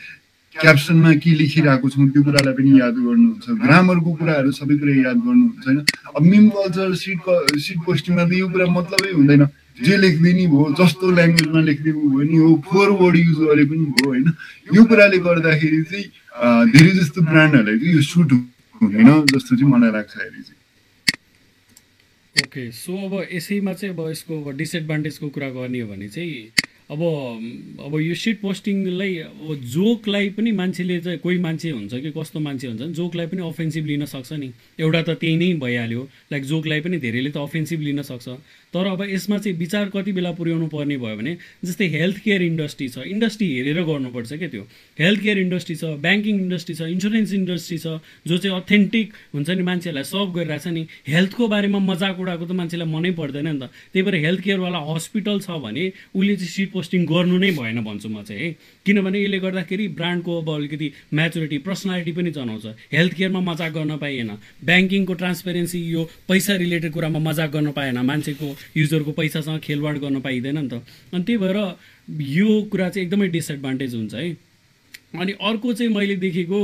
क्याप्सनमा के लेखिरहेको छौँ त्यो कुरालाई पनि याद गर्नुहुन्छ ग्रामरको कुराहरू सबै कुरा याद गर्नुहुन्छ होइन अब मिम कल्चर सिट सिट पोस्टिङमा त यो कुरा मतलबै हुँदैन जे लेखिदिने भयो जस्तो ल्याङ्ग्वेजमा लेखिदिनु भयो नि हो फोर वर्ड युज गरे पनि भयो होइन यो कुराले गर्दाखेरि चाहिँ धेरै जस्तो ब्रान्डहरूलाई चाहिँ यो सुट हुँदैन जस्तो चाहिँ मलाई लाग्छ अहिले चाहिँ ओके सो अब यसैमा चाहिँ अब यसको डिसएडभान्टेजको कुरा गर्ने हो भने चाहिँ अब अब यो सिट पोस्टिङलाई अब जोकलाई पनि मान्छेले चाहिँ कोही मान्छे हुन्छ कि कस्तो मान्छे हुन्छ नि जोकलाई पनि अफेन्सिभ लिन सक्छ नि। एउटा त त्यही नै भइहाल्यो। लाइक जोकलाई पनि धेरैले त अफेन्सिभ लिन सक्छ। तर अब यसमा चाहिँ विचार कति बेला पुर्याउनु पर्ने भयो भने जस्तै हेल्थ केयर इन्डस्ट्री छ। इन्डस्ट्री हेरेर गर्नुपर्छ क्या त्यो। हेल्थ केयर इन्डस्ट्री छ ब्याङ्किङ इन्डस्ट्री छ इन्सुरेन्स इन्डस्ट्री छ जो चाहिँ अथेन्टिक हुन्छ नि मान्छेहरूलाई सर्भ गरिरहेछ नि। हेल्थको बारेमा मजाक उडाएको त मान्छेलाई मनै पर्दैन नि त। त्यही भएर हेल्थ केयरवाला हस्पिटल छ भने उसले चाहिँ सिट पोस्टिङ गर्नु नै भएन भन्छु म चाहिँ है। किनभने यसले गर्दाखेरि ब्रान्डको अब अलिकति म्याचुरिटी पर्सनालिटी पनि जनाउँछ। हेल्थ केयरमा मजाक गर्न पाइएन। ब्याङ्किङको ट्रान्सपेरेन्सी यो पैसा रिलेटेड कुरामा मजाक गर्न पाएन। मान्छेको युजरको पैसासँग खेलवाड गर्न पाइँदैन नि त। अनि त्यही भएर यो कुरा चाहिँ एकदमै डिसएडभान्टेज हुन्छ है। अनि अर्को चाहिँ मैले देखेको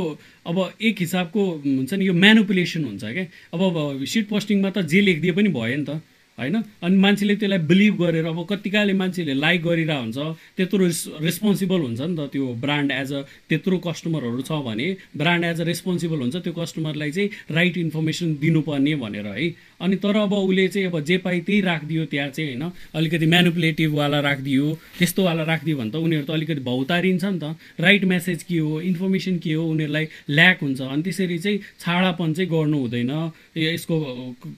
अब एक हिसाबको हुन्छ नि यो म्यानुपुलेसन हुन्छ क्या। अब सिट पोस्टिङमा त जे लेखिदिए पनि भयो नि त। होइन? अनि मान्छेले त्यसलाई बिलिभ गरेर अब कतिकाले मान्छेले लाइक गरिरहेको हुन्छ त्यत्रो रिस रेस्पोन्सिबल हुन्छ नि त त्यो ब्रान्ड एज अ त्यत्रो कस्टमरहरू छ भने ब्रान्ड एज अ रेस्पोन्सिबल हुन्छ त्यो कस्टमरलाई चाहिँ राइट इन्फर्मेसन दिनुपर्ने भनेर है। अनि तर अब उसले चाहिँ अब जे पाइ त्यही राखिदियो त्यहाँ चाहिँ होइन? अलिकति म्यानुपुलेटिभवाला राखिदियो। त्यस्तोवाला राखिदियो भने त उनीहरू त अलिकति भौतारिन्छ नि त। राइट मेसेज के हो? इन्फर्मेसन के हो? उनीहरूलाई ल्याक हुन्छ। अनि त्यसरी चाहिँ छाडापन चाहिँ गर्नु हुँदैन। यसको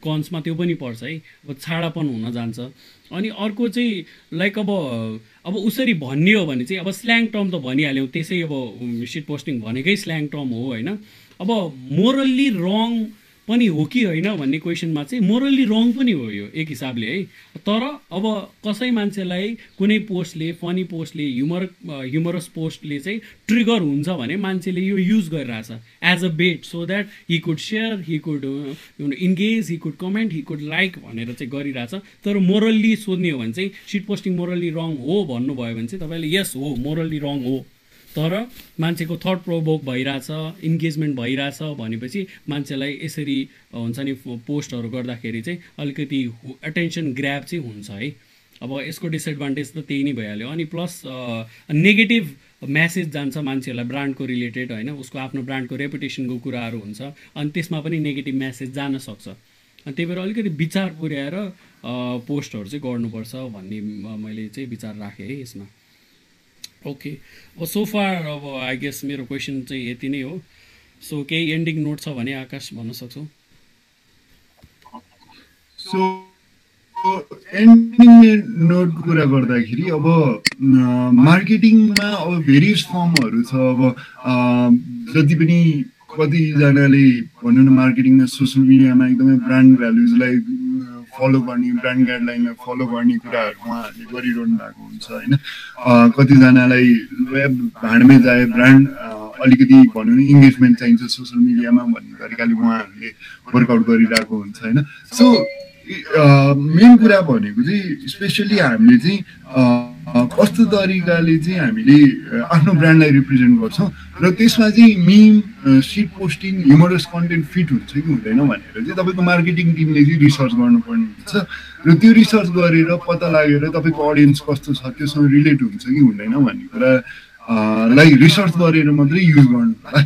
कन्समा त्यो पनि पर्छ है। अब छाडापन हुन जान्छ। अनि अर्को चाहिँ लाइक अब अब उसरी भन्ने हो भने चाहिँ अब स्ल्याङ टर्म त भनिहाल्यौँ। त्यसै अब सिट पोस्टिङ भनेकै स्ल्याङ टर्म हो होइन? अब मोरल्ली रङ पनि हो कि होइन भन्ने क्वेसनमा चाहिँ मोरल्ली रङ पनि हो यो एक हिसाबले है। तर अब कसै मान्छेलाई कुनै पोस्टले फनी पोस्टले ह्युमर ह्युमरस पोस्टले चाहिँ ट्रिगर हुन्छ भने मान्छेले यो युज गरिरहेछ as a bait so that he could share he could engage he could comment he could like भनेर चाहिँ गरिरहेछ। तर मोरल्ली सोध्ने हो भने चाहिँ सिट पोस्टिङ मोरल्ली रङ हो भन्नुभयो भने चाहिँ तपाईँले यस हो मोरल्ली रङ हो। तर मान्छेको थट प्रोभोक भइरहेछ इन्गेजमेन्ट भइरहेछ भनेपछि मान्छेलाई यसरी हुन्छ नि पोस्टहरू गर्दाखेरि चाहिँ अलिकति एटेन्सन ग्राप चाहिँ हुन्छ है। अब यसको डिसएडभान्टेज त त्यही नै भइहाल्यो। अनि प्लस नेगेटिभ म्यासेज जान्छ मान्छेहरूलाई ब्रान्डको रिलेटेड होइन उसको आफ्नो ब्रान्डको रेपुटेसनको कुराहरू हुन्छ अनि त्यसमा पनि नेगेटिभ म्यासेज जान सक्छ। अनि त्यही भएर अलिकति विचार पुर्याएर पोस्टहरू चाहिँ गर्नुपर्छ भन्ने मैले चाहिँ विचार राखेँ है यसमा। ओके सोफार अब आई गेस मेरो क्वेसन चाहिँ यति नै हो। सो केही एन्डिङ नोट छ भने आकाश भन्न सक्छौ? सो एन्डिङ नोट कुरा गर्दाखेरि अब मार्केटिङमा अब भेरियस फर्महरू छ। अब जति पनि कतिजनाले भनौँ न मार्केटिङमा सोसियल मिडियामा एकदमै ब्रान्ड भ्यालुजलाई फलो गर्ने ब्रान्ड गाइडलाइनलाई फलो गर्ने कुराहरू उहाँहरूले गरिरहनु भएको हुन्छ होइन? कतिजनालाई वेब भाँडमै जाए ब्रान्ड अलिकति भनौँ न इङ्गेजमेन्ट चाहिन्छ सोसियल मिडियामा भन्ने तरिकाले उहाँहरूले वर्कआउट गरिरहेको हुन्छ होइन? सो मेन कुरा भनेको चाहिँ स्पेसली हामीले चाहिँ कस्तो तरिकाले चाहिँ हामीले आफ्नो ब्रान्डलाई रिप्रेजेन्ट गर्छौँ र त्यसमा चाहिँ meme shit posting humorous content fit हुन्छ कि हुँदैन भनेर चाहिँ तपाईँको मार्केटिङ टिमले चाहिँ रिसर्च गर्नुपर्ने हुन्छ। र त्यो रिसर्च गरेर पत्ता लागेर तपाईँको अडियन्स कस्तो छ त्योसँग रिलेट हुन्छ कि हुँदैन भन्ने कुरा लाई रिसर्च गरेर मात्रै युज गर्नु होला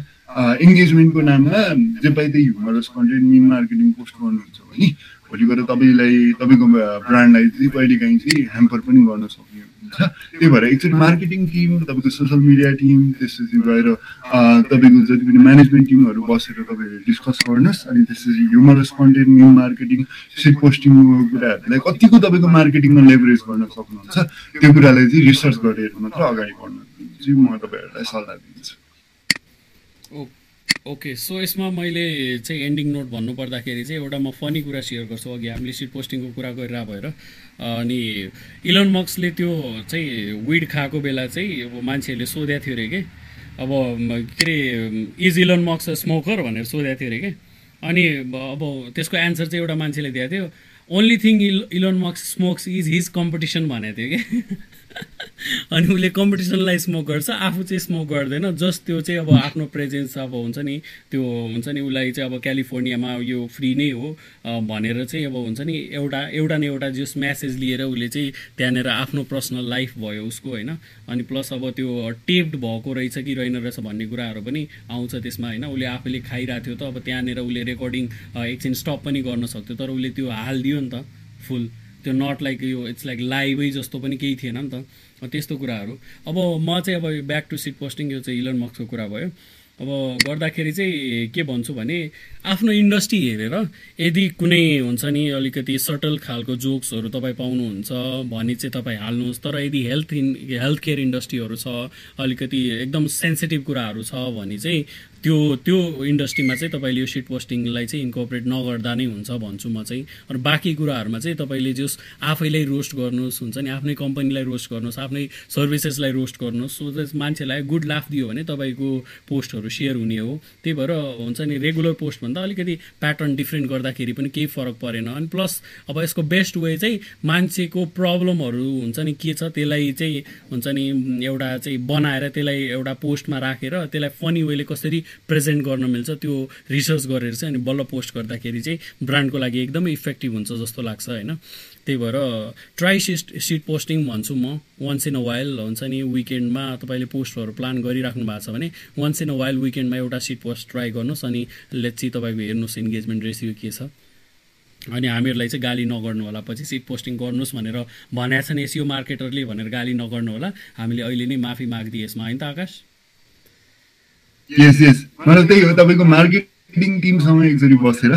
इङ्गेजमेन्टको नाममा जे पाइ त्यही humorous content meme marketing post गर्नुहुन्छ भने। भोलि गएर तपाईँलाई तपाईँको ब्रान्डलाई चाहिँ कहिले काहीँ चाहिँ ह्याम्पर पनि गर्न सक्ने हुन्छ। त्यही भएर एकचोटि मार्केटिङ टिम तपाईँको सोसियल मिडिया टिम त्यसपछि गएर तपाईँको जति पनि म्यानेजमेन्ट टिमहरू बसेर तपाईँहरूले डिस्कस गर्नुहोस् अनि त्यसपछि humorous content new marketing shit पोस्टिङको कुराहरूलाई कतिको तपाईँको मार्केटिङमा लेभरेज गर्न सक्नुहुन्छ त्यो कुरालाई चाहिँ रिसर्च गरेर मात्र अगाडि बढ्नु चाहिँ म तपाईँहरूलाई सल्लाह दिन्छु। ओके सो यसमा मैले चाहिँ एन्डिङ नोट भन्नुपर्दाखेरि चाहिँ एउटा म फनी कुरा सेयर गर्छु। अघि हामीले सिट पोस्टिङको कुरा गरिरहेको भएर अनि इलन मक्सले त्यो चाहिँ विड खाएको बेला चाहिँ अब मान्छेहरूले सोधेको थियो अरे कि? अब के अरे इज इलन मक्स स्मोकर भनेर सोधेको थियो अरे कि? अनि अब त्यसको एन्सर चाहिँ एउटा मान्छेले दिएको थियो ओन्ली थिङ इल इलन मक्स स्मोक्स इज हिज कम्पिटिसन भनेको थियो कि? अनि उसले कम्पिटिसनलाई स्मोक गर्छ आफू चाहिँ स्मोक गर्दैन जस्ट त्यो चाहिँ अब आफ्नो प्रेजेन्स अब हुन्छ नि त्यो हुन्छ नि उसलाई चाहिँ अब क्यालिफोर्नियामा यो फ्री नै हो भनेर चाहिँ अब हुन्छ नि एउटा एउटा न एउटा जस म्यासेज लिएर उसले चाहिँ त्यहाँनिर आफ्नो पर्सनल लाइफ भयो उसको होइन? अनि प्लस अब त्यो टेप्ड भएको रहेछ कि रहेन रहेछ भन्ने कुराहरू पनि आउँछ त्यसमा होइन? उसले आफैले खाइरहेको थियो त अब त्यहाँनिर उसले रेकर्डिङ एकछिन स्टप पनि गर्न सक्थ्यो तर उसले त्यो हालिदियो नि त फुल त्यो नट लाइक यो इट्स लाइक लाइभै जस्तो पनि केही थिएन नि त। त्यस्तो कुराहरू। अब म चाहिँ अब ब्याक टु सिट पोस्टिङ यो चाहिँ इलन मक्सको कुरा भयो। अब गर्दाखेरि चाहिँ के भन्छु भने आफ्नो इन्डस्ट्री हेरेर यदि कुनै हुन्छ नि अलिकति सटल खालको जोक्सहरू तपाईँ पाउनुहुन्छ भने चाहिँ तपाईँ हाल्नुहोस्। तर यदि हेल्थ इन हेल्थ केयर इन्डस्ट्रीहरू छ अलिकति एकदम सेन्सिटिभ कुराहरू छ भने चाहिँ त्यो त्यो इन्डस्ट्रीमा चाहिँ तपाईँले यो सिट पोस्टिङलाई चाहिँ इन्कोपरेट नगर्दा नै हुन्छ भन्छु म चाहिँ। र बाँकी कुराहरूमा चाहिँ तपाईँले जस आफैलाई रोस्ट गर्नुहोस् हुन्छ नि आफ्नै कम्पनीलाई रोस्ट गर्नुहोस् आफ्नै सर्भिसेसलाई रोस्ट गर्नुहोस्। सो द्याट मान्छेलाई गुड लाफ दियो भने तपाईँको पोस्टहरू सेयर हुने हो। त्यही भएर हुन्छ नि रेगुलर पोस्टभन्दा अलिकति प्याटर्न डिफ्रेन्ट गर्दाखेरि पनि केही फरक परेन। अनि प्लस अब यसको बेस्ट वे चाहिँ मान्छेको प्रब्लमहरू हुन्छ नि के छ त्यसलाई चाहिँ हुन्छ नि एउटा चाहिँ बनाएर त्यसलाई एउटा पोस्टमा राखेर त्यसलाई फनी वेले कसरी प्रेजेन्ट गर्न मिल्छ त्यो रिसर्च गरेर चाहिँ अनि बल्ल पोस्ट गर्दाखेरि चाहिँ ब्रान्डको लागि एकदमै इफेक्टिभ हुन्छ जस्तो लाग्छ होइन? त्यही भएर ट्राई सिट सिट पोस्टिङ भन्छु म। वान्स इन अ वाइल हुन्छ नि विकेन्डमा तपाईँले पोस्टहरू प्लान गरिराख्नु भएको छ भने वान्स इन अ वाइल विकेन्डमा एउटा सिट पोस्ट ट्राई गर्नुहोस् अनि लेट्सी तपाईँको हेर्नुहोस् इन्गेजमेन्ट रेसियो के छ। अनि हामीहरूलाई चाहिँ गाली नगर्नु होला पछि सिट पोस्टिङ गर्नुहोस् भनेर भनेको छ नि एसियो मार्केटरले भनेर गाली नगर्नु होला। हामीले अहिले नै माफी मागिदिए यसमा होइन त आकाश? त्यही हो तपाईँको फिल्डिङ टिमसँग एकचोटि बसेर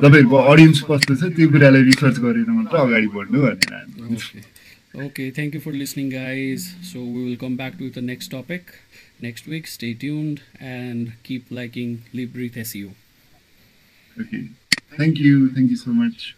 तपाईँहरूको अडियन्स कस्तो छ त्यो कुरालाई रिसर्च गरेर मात्र अगाडि बढ्नु भनेर okay thank you for listening guys so we will come back to the next topic next week stay tuned and keep liking live breathe as you okay thank you thank you so much